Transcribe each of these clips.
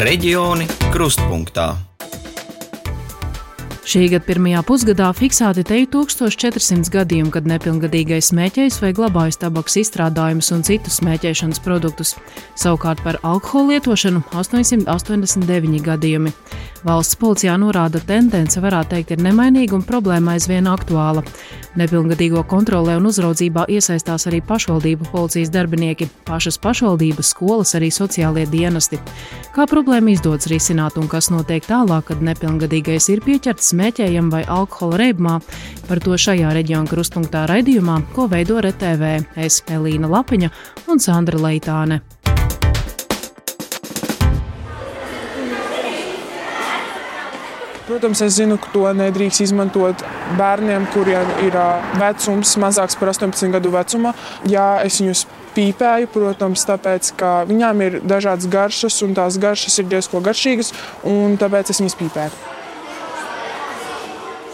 Reģioni krustpunktā. Šī gada pirmajā pusgadā fiksēti te 1400 gadījumi, kad nepilngadīgais smēķējs vai glabājas tabaks izstrādājumus un citus smēķēšanas produktus. Savukārt par alkoholu lietošanu 889 gadījumi. Valsts policijā norāda, tendence varētu teikt ir nemainīga un problēma aizvien aktuāla. Nepilngadīgo kontrolē un uzraudzībā iesaistās arī pašvaldību policijas darbinieki, pašas pašvaldības, skolas, arī sociālie dienesti. Kā problēmu izdodas risināt un kas notiek tālāk, kad nepilngadīgais ir pieķerts smēķējam vai alkohola reibumā, par to šajā reģiona krustpunktā raidījumā, ko veido RTV, es Elīna Lapiņa un Sandra Leitāne. Protams, es zinu, ka to nedrīkst izmantot bērniem, kuriem ir vecums mazāks par 18 gadu vecumu. Jā, es viņus pīpēju, protams, tāpēc, ka viņām ir dažādas garšas, un tās garšas ir diezgan garšīgas, un tāpēc es viņas pīpēju.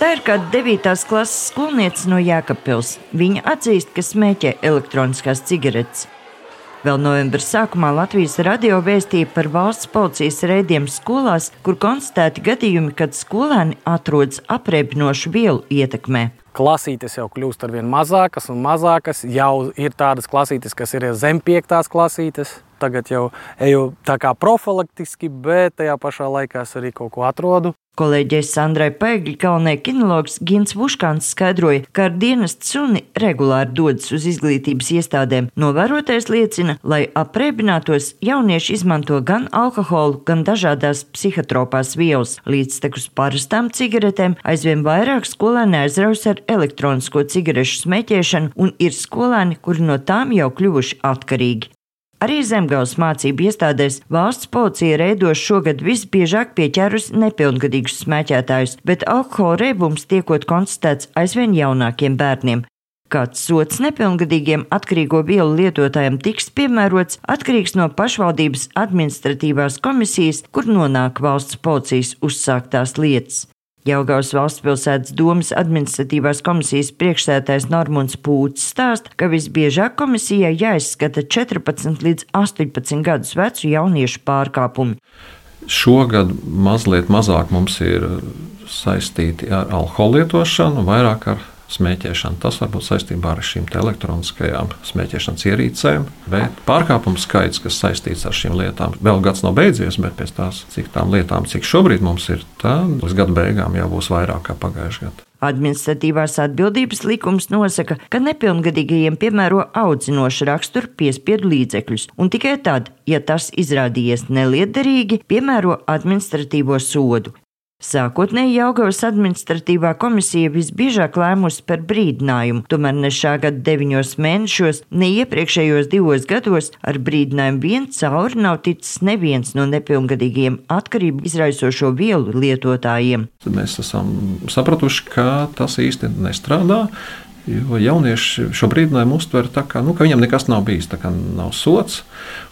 Tā ir kāda 9. klases skolniece no Jēkabpils. Viņa atzīst, ka smēķē elektroniskās cigaretes. Vēl novembra sākumā Latvijas radio vēstīja par valsts policijas reidiem skolās, kur konstatēti gadījumi, kad skolēni atrodas apreibinošu vielu ietekmē. Klasītes jau kļūst ar vien mazākas un mazākas. Jau ir tādas klasītes, kas ir zem piektās klasītes. Tagad jau eju tā kā profilaktiski, bet tajā pašā laikā es arī kaut ko atrodu. Kolēģei Sandrai Paigļi galvenais kinologs Gins Vuškāns skaidroja, ka ar dienestu suni regulāri dodas uz izglītības iestādēm. Novērotais liecina, lai apreibinātos, jaunieši izmanto gan alkoholu, gan dažādās psihotropās vielas. Līdztekus parastām cigaretēm aizvien vairāk skolēni aizraujas ar elektronisko cigarešu smēķēšanu, un ir skolēni, kuri no tām jau kļuvuši atkarīgi. Arī zemgājas mācību iestādēs valsts policija reidos šogad visbiežāk pieķērusi nepilngadīgus smēķētājus, bet alkohola reibums tiekot konstatēts aizvien jaunākiem bērniem. Kāds sots nepilngadīgiem atkarīgo vielu lietotājiem tiks piemērots atkarīgs no pašvaldības administratīvās komisijas, kur nonāk valsts policijas uzsāktās lietas. Jelgavas valsts pilsētas domas administratīvās komisijas priekšsētājs Normons Pūts stāsta, ka visbiežāk komisijai jāizskata 14 līdz 18 gadus vecu jauniešu pārkāpumi. Šogad mazliet mazāk mums ir saistīti ar alkoholu lietošanu, vairāk ar smēķēšanu. Tas var būt saistībā ar šīm elektroniskajām smēķēšanas ierīcēm, bet pārkāpumu skaits, kas saistīts ar šīm lietām, vēl gads nav beidzies, bet pēc tās, cik tām lietām, cik šobrīd mums ir, tad līdz gada beigām jau būs vairāk kā pagājušajā gadā. Administratīvās atbildības likums nosaka, ka nepilngadīgajiem piemēro audzinošu raksturu piespiedu līdzekļus, un tikai tad, ja tas izrādījies neliederīgi, piemēro administratīvo sodu. Sākotnēji Jaungavas administratīvā komisija visbiežāk lēmusi par brīdinājumu, tomēr ne šā gada deviņos mēnešos, ne iepriekšējos divos gados ar brīdinājumu vien cauri nav ticis neviens no nepilngadīgiem atkarību izraisošo vielu lietotājiem. Mēs esam sapratuši, ka tas īsti nestrādā. Jo jaunieši šo brīdinājumu uztver tā, kā, nu, ka viņam nekas nav bijis, tā kā nav sots.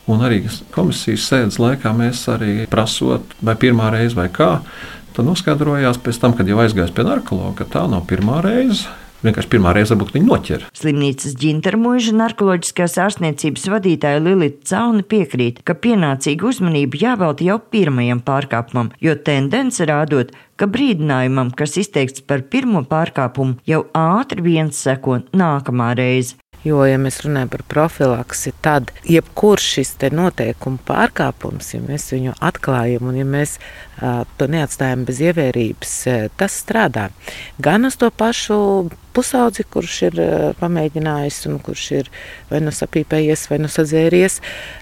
Un arī komisijas sēdes laikā mēs arī prasot, vai pirmā reize vai kā, Tad noskaidrojās tam, kad jau aizgājis pie narkologa, ka tā nav pirmā reize. Vienkārši pirmā reize varbūt viņi noķer. Slimnīcas ģintermuža narkoloģiskās ārstniecības vadītāja Lilita Cauni piekrīt, ka pienācīga uzmanība jāvelta jau pirmajam pārkāpumam, jo tendence rādot, ka brīdinājumam, kas izteikts par pirmo pārkāpumu, jau ātri viens seko nākamā reize. Jo, ja mēs runājam par profilaksi, tad jebkurš šis noteikuma pārkāpums, ja mēs viņu atklājam un ja mēs to neatstājam bez ievērības, tas strādā. Gan uz to pašu pusaudzi, kurš ir uh, pamēģinājis un kurš ir vai nu sapīpējies, vai nu sadzēries,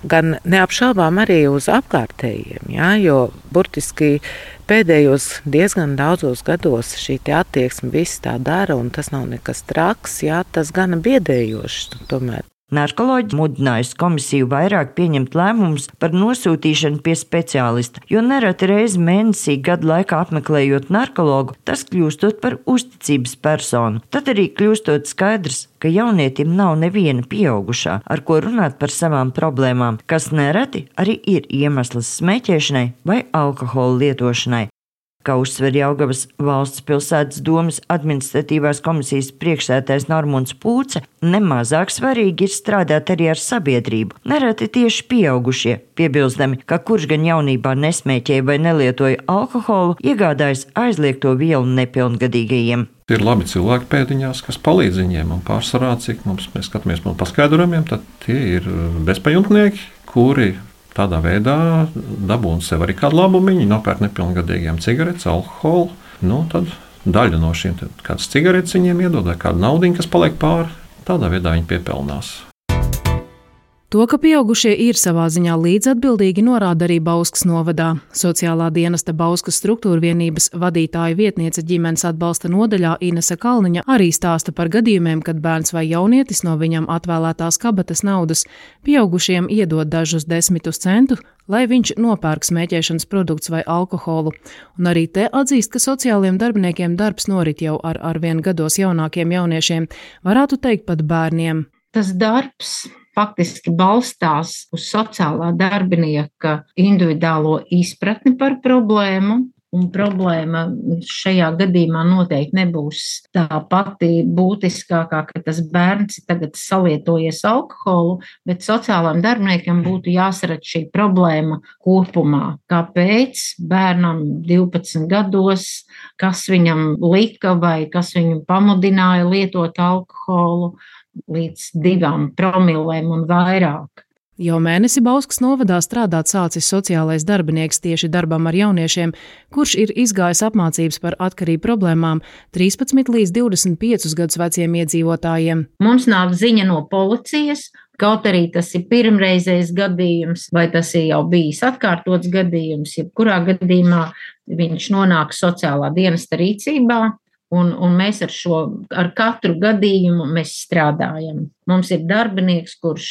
gan neapšaubām arī uz apkārtējiem. Ja, jo burtiski pēdējos diezgan daudzos gados šī attieksme viss tā dara, un tas nav nekas traks, jā, tas gana biedējošs tomēr. Narkoloģi mudinājusi komisiju vairāk pieņemt lēmumus par nosūtīšanu pie speciālista, jo nereti reizi mēnesī gadu laikā apmeklējot narkologu, tas kļūstot par uzticības personu. Tad arī kļūstot skaidrs, ka jaunietim nav neviena pieaugušā, ar ko runāt par savām problēmām, kas nereti arī ir iemesls smēķēšanai vai alkohola lietošanai. Kā uzsver Jaugavas valsts pilsētas domas administratīvās komisijas priekšsētājs Normons Pūce, nemazāk svarīgi ir strādāt arī ar sabiedrību. Nereti tieši pieaugušie, piebilstami, ka kurš gan jaunībā nesmēķēja vai nelietoja alkoholu, iegādājas aizliegto vielu nepilngadīgajiem. Ir labi cilvēki pēdiņās, kas palīdz viņiem, un pārsvarā, cik mums mēs skatāmies no paskaidrojumiem, tad tie ir bezpajumtnieki, kuri Tādā veidā dabūna sev arī kādu labumu. Nopērk nepilngadīgiem cigaretes, alkoholu. Nu, tad daļa no šīm kādas cigaretes viņiem iedod, vai kāda naudiņa, kas paliek pāri. Tādā veidā viņi piepelnās. To, ka pieaugušie ir savā ziņā līdzatbildīgi, norāda arī Bauskas novadā. Sociālā dienesta Bauskas struktūra vienības vadītāja vietniece ģimenes atbalsta nodaļā Inese Kalniņa arī stāsta par gadījumiem, kad bērns vai jaunietis no viņam atvēlētās kabatas naudas pieaugušiem iedod dažus desmitus centu, lai viņš nopērk smēķēšanas produktus vai alkoholu. Un arī te atzīst, ka sociālajiem darbiniekiem darbs norit jau ar arvien gados jaunākiem jauniešiem, varētu teikt pat bērniem. Tas darbs faktiski balstās uz sociālā darbinieka individuālo izpratni par problēmu. Un problēma šajā gadījumā noteikti nebūs tā pati būtiskākā, ka tas bērns tagad salietojies alkoholu, bet sociālām darbiniekam būtu jāsarat šī problēma kopumā. Kāpēc bērnam 12 gados, kas viņam lika vai kas viņu pamudināja lietot alkoholu, līdz divām promilēm un vairāk. Jau mēnesi Bauskas novadā strādāt sācis sociālais darbinieks tieši darbam ar jauniešiem, kurš ir izgājis apmācības par atkarību problēmām 13 līdz 25 gadus veciem iedzīvotājiem. Mums nāk ziņa no policijas, kaut arī tas ir pirmreizējs gadījums, vai tas ir jau bijis atkārtots gadījums, jebkurā gadījumā viņš nonāk sociālā dienesta rīcībā, Un, un mēs ar šo, ar katru gadījumu mēs strādājam. Mums ir darbinieks, kurš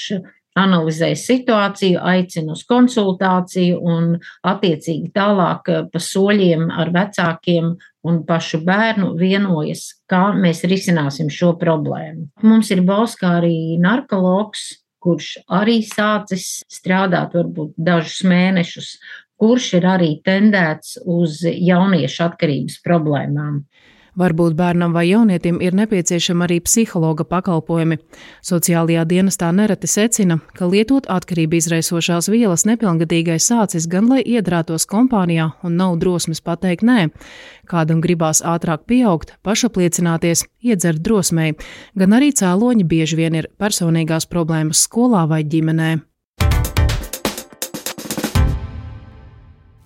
analizē situāciju, aicina uz konsultāciju un attiecīgi tālāk eh, pa soļiem ar vecākiem un pašu bērnu vienojas, kā mēs risināsim šo problēmu. Mums ir Bauskā arī narkologs, kurš arī sācis strādāt varbūt dažus mēnešus, kurš ir arī tendēts uz jauniešu atkarības problēmām. Varbūt bērnam vai jaunietim ir nepieciešama arī psihologa pakalpojumi. Sociālajā dienestā nereti secina, ka lietot atkarību izraisošās vielas nepilngadīgais sācis gan lai iedrātos kompānijā un nav drosmes pateikt nē. Kādam gribās ātrāk pieaugt, pašapliecināties, iedzert drosmei, gan arī cēloņi bieži vien ir personīgās problēmas skolā vai ģimenē.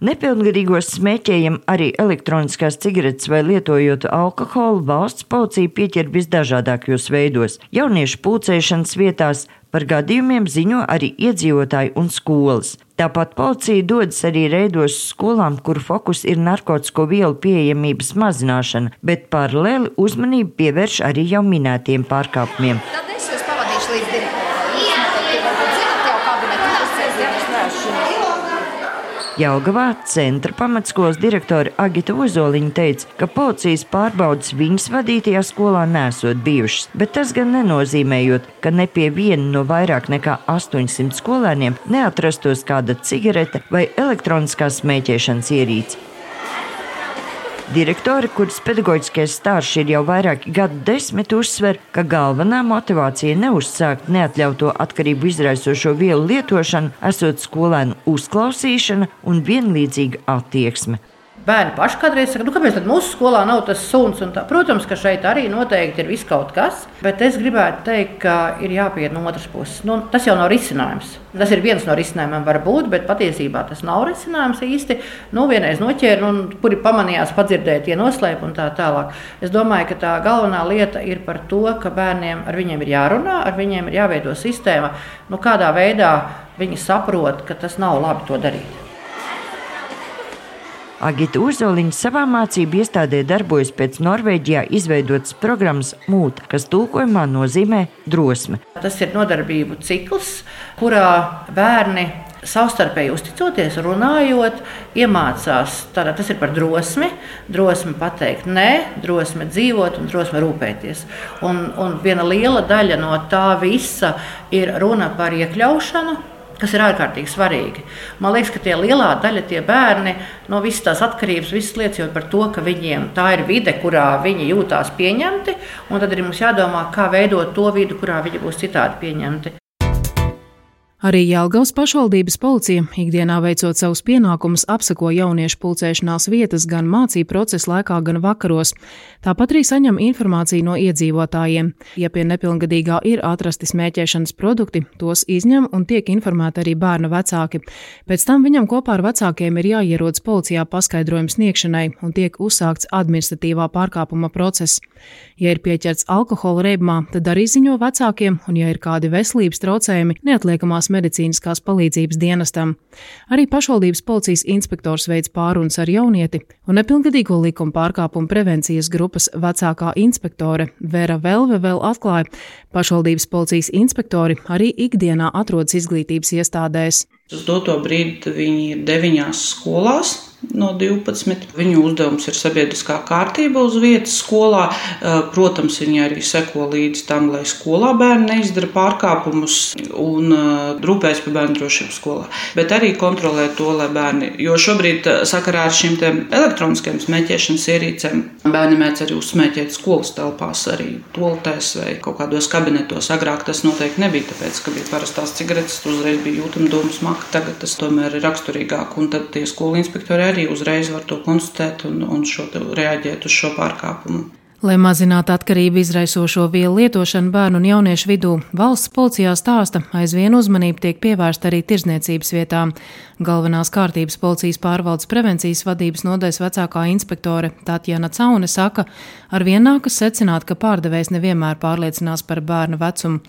Nepilngadīgos smēķējiem arī elektroniskās cigaretes vai lietojot alkoholu valsts policija pieķer visdažādākajos veidos. Jauniešu pulcēšanas vietās par gadījumiem ziņo arī iedzīvotāji un skolas. Tāpat policija dodas arī reidos skolām, kur fokus ir narkotiku vielu pieejamības mazināšana, bet paralēli uzmanību pievērš arī jau minētiem pārkāpumiem. Tad es jūs Jaugavā centra pamatskolas direktore Agita Ozoliņa teica, ka policijas pārbaudas viņas vadītajā skolā nesot bijušas, bet tas gan nenozīmējot, ka ne pie viena no vairāk nekā 800 skolēniem neatrastos kāda cigarete vai elektroniskās smēķēšanas ierīce. Direktori, kuras pedagoģiskais stāsts ir jau vairāki gadu desmiti, uzsver, ka galvenā motivācija neuzsākt neatļautu atkarību izraisošo vielu lietošanu, esot skolēnu uzklausīšana un vienlīdzīga attieksme. Bērni paši kādreiz saka, nu, kāpēc mūsu skolā nav tas suns. Protams, ka šeit arī noteikti ir viss kaut kas, bet es gribētu teikt, ka ir jāpiet no otras puses. Nu, tas jau nav risinājums. Tas ir viens no risinājumiem, varbūt, bet patiesībā tas nav risinājums īsti. Nu, vienreiz noķēra, un kuri pamanījās, padzirdēja tie noslēpumi un tā tālāk. Es domāju, ka tā galvenā lieta ir par to, ka bērniem ar viņiem ir jārunā, ar viņiem ir jāveido sistēma, nu, kādā veidā viņi saprot, ka tas nav labi to darīt. Agita Uzoliņa savā mācību iestādē darbojas pēc Norvēģijā izveidotas programmas mūta, kas tulkojumā nozīmē drosme. Tas ir nodarbību cikls, kurā bērni savstarpēji uzticoties, runājot, iemācās. Tātad tas ir par drosmi, drosmi pateikt nē, drosmi dzīvot un drosmi rūpēties. Un, un viena liela daļa no tā visa ir runa par iekļaušanu kas ir ārkārtīgi svarīgi. Man liekas, ka tie lielā daļa tie bērni no visas tās atkarības, visas lietas jau par to, ka viņiem tā ir vide, kurā viņi jūtās pieņemti, un tad arī mums jādomā, kā veidot to vidi, kurā viņi būs citādi pieņemti. Arī Jālgavas pašvaldības policija ikdienā veicot savus pienākumus apsako jauniešu pulcēšanās vietas gan mācību procesa laikā, gan vakaros. Tāpat arī saņem informāciju no iedzīvotājiem. Ja pie nepilngadīgā ir atrasti smēķēšanas produkti, tos izņem un tiek informēti arī bērna vecāki. Pēc tam viņam kopā ar vecākiem ir jāierodas policijā paskaidrojums sniegšanai un tiek uzsākts administratīvā pārkāpuma process. Ja ir pieķerts alkohola reibumā, tad arī ziņo vecākiem, un ja ir kādi veselības traucējumi, neatliekamās medicīniskās palīdzības dienestam. Arī pašvaldības policijas inspektors veids pārunas ar jaunieti, un nepilngadīgo likuma pārkāpumu prevencijas grupas vecākā inspektore Vera Velve vēl atklāja, pašvaldības policijas inspektori arī ikdienā atrodas izglītības iestādēs. Uz doto brīdi viņi ir deviņās skolās, no 12. Viņu uzdevums ir sabiedriskā kārtība uz vietas skolā. Protams, viņi arī seko līdzi tam, lai skolā bērni neizdara pārkāpumus un rūpējas par bērnu drošību skolā. Bet arī kontrolē to, lai bērni, jo šobrīd sakarā ar šīm elektroniskajām smēķēšanas ierīcēm bērni mēdz arī uzsmēķēt skolas telpās, arī toaletēs vai kaut kādos kabinetos. Agrāk tas noteikti nebija, tāpēc, ka bija parastās cigaretes, uzreiz bija jūtama dūmu smaka. Tagad tas tomēr ir raksturīgāk, un tad tie skolu inspektori arī uzreiz var to konstatēt un, un šo, reaģēt uz šo pārkāpumu. Lai mazinātu atkarību izraisošo vielu lietošanu bērnu un jauniešu vidū, valsts policijā stāsta, aizvien uzmanība tiek pievērsta arī tirzniecības vietām. Galvenās kārtības policijas pārvaldes prevencijas vadības nodaļas vecākā inspektore Tatjana Caune saka, arvien nākas secināt, ka pārdevējs nevienmēr pārliecinās par bērnu vecumu,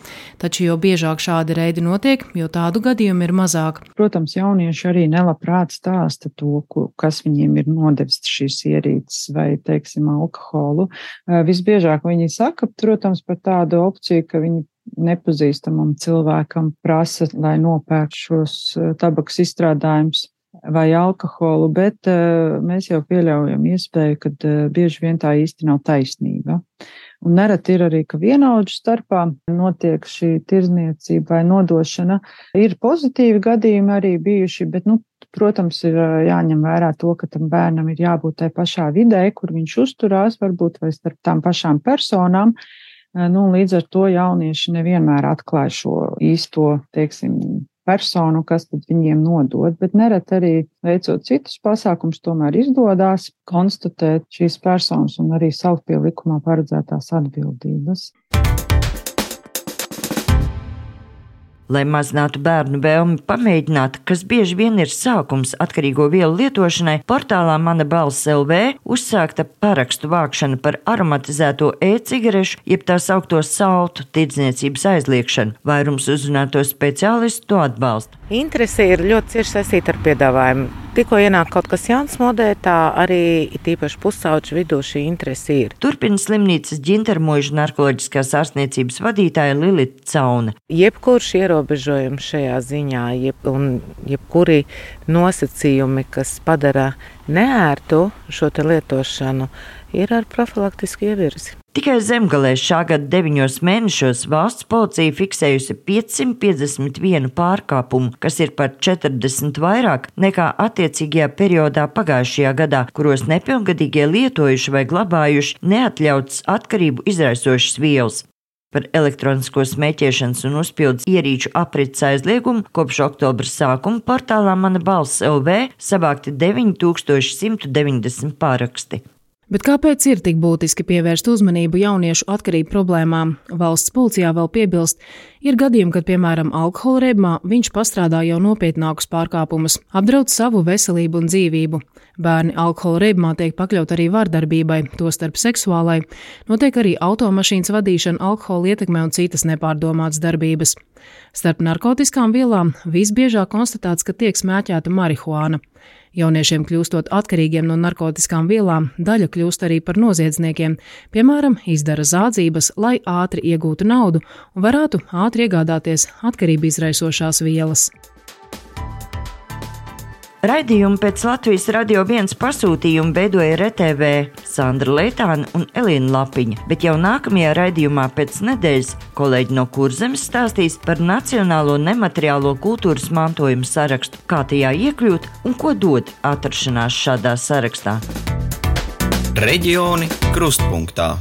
taču jo biežāk šādi reidi notiek, jo tādu gadījumu ir mazāk. Protams, jaunieši arī nelabprāt stāsta to, kas viņiem ir nodevis šīs ierīces vai, teiksim, alkoholu. Visbiežāk viņi saka, protams, par tādu opciju, ka viņi nepazīstamam cilvēkam prasa, lai nopērk šos eh, tabakas izstrādājumus vai alkoholu, bet uh, mēs jau pieļaujam iespēju, ka bieži vien tā īsti nav taisnība. Un nereti ir arī, ka vienaudžu starpā notiek šī tirzniecība vai nodošana. Ir pozitīvi gadījumi arī bijuši, bet, nu, protams, ir jāņem vērā to, ka tam bērnam ir jābūt tai pašā vidē, kur viņš uzturās, varbūt vai starp tām pašām personām. Nu, līdz ar to jaunieši nevienmēr atklāja šo īsto, teiksim, personu, kas viņiem nodod, bet nereti arī veicot citus pasākumus, tomēr izdodas konstatēt šīs personas un arī saukt pie likumā paredzētās atbildības. Lai mazinātu bērnu vēlmi pamēģināt, kas bieži vien ir sākums atkarīgo vielu lietošanai, portālā Mana balss LV uzsākta parakstu vākšana par aromatizēto e-cigarešu, jeb tā saukto saltu tirdzniecības aizliekšanu. Vairums uzrunāto speciālistu to atbalsta. Interese ir ļoti cieši saistīta ar piedāvājumu. Tikko ienāk kaut kas jauns modē, tā arī tīpaši pusauģu vidū šī interese ir. Turpina slimnīcas ģintermožu narkoloģiskās ārstniecības vadītāja Lilita Cauna. Jebkurš ierobežojums šajā ziņā, jeb, un jebkuri nosacījumi, kas padara neērtu šo lietošanu, ir ar profilaktisku ievirzi. Tikai zemgalē šā gada deviņos mēnešos valsts policija fiksējusi 551 pārkāpumu, kas ir par 40 vairāk nekā attiecīgajā periodā pagājušajā gadā, kuros nepilngadīgie lietojuši vai glabājuši neatļauts atkarību izraisošas vielas. Par elektronisko smēķēšanas un uzpildes ierīču aprits aizliegumu kopš oktobra sākuma portālā Mana balss LV savākti 9190 pāraksti. Bet kāpēc ir tik būtiski pievērst uzmanību jauniešu atkarību problēmām? Valsts policijā vēl piebilst, ir gadījumi, kad, piemēram, alkohola reibumā viņš pastrādā jau nopietnākus pārkāpumus, apdraud savu veselību un dzīvību. Bērni alkohola reibumā tiek pakļaut arī vardarbībai, tostarp seksuālai, notiek arī automašīnas vadīšana, alkohola ietekme un citas nepārdomātas darbības. Starp narkotikām vielām visbiežāk konstatēts, ka tiek smēķēta marihuāna. Jauniešiem kļūstot atkarīgiem no narkotikām vielām, daļa kļūst arī par noziedzniekiem, piemēram, izdara zādzības, lai ātri iegūtu naudu un varētu ātri iegādāties atkarību izraisošās vielas. Raidījumu pēc Latvijas radio viens pasūtījumu veidoja RTV Sandra Leitāna un Elīna Lapiņa, bet jau nākamajā raidījumā pēc nedēļas kolēģi no Kurzemes stāstīs par Nacionālo nemateriālo kultūras mantojumu sarakstu, kā tajā iekļūt un ko dod atrašanās šādā sarakstā. Reģioni krustpunktā.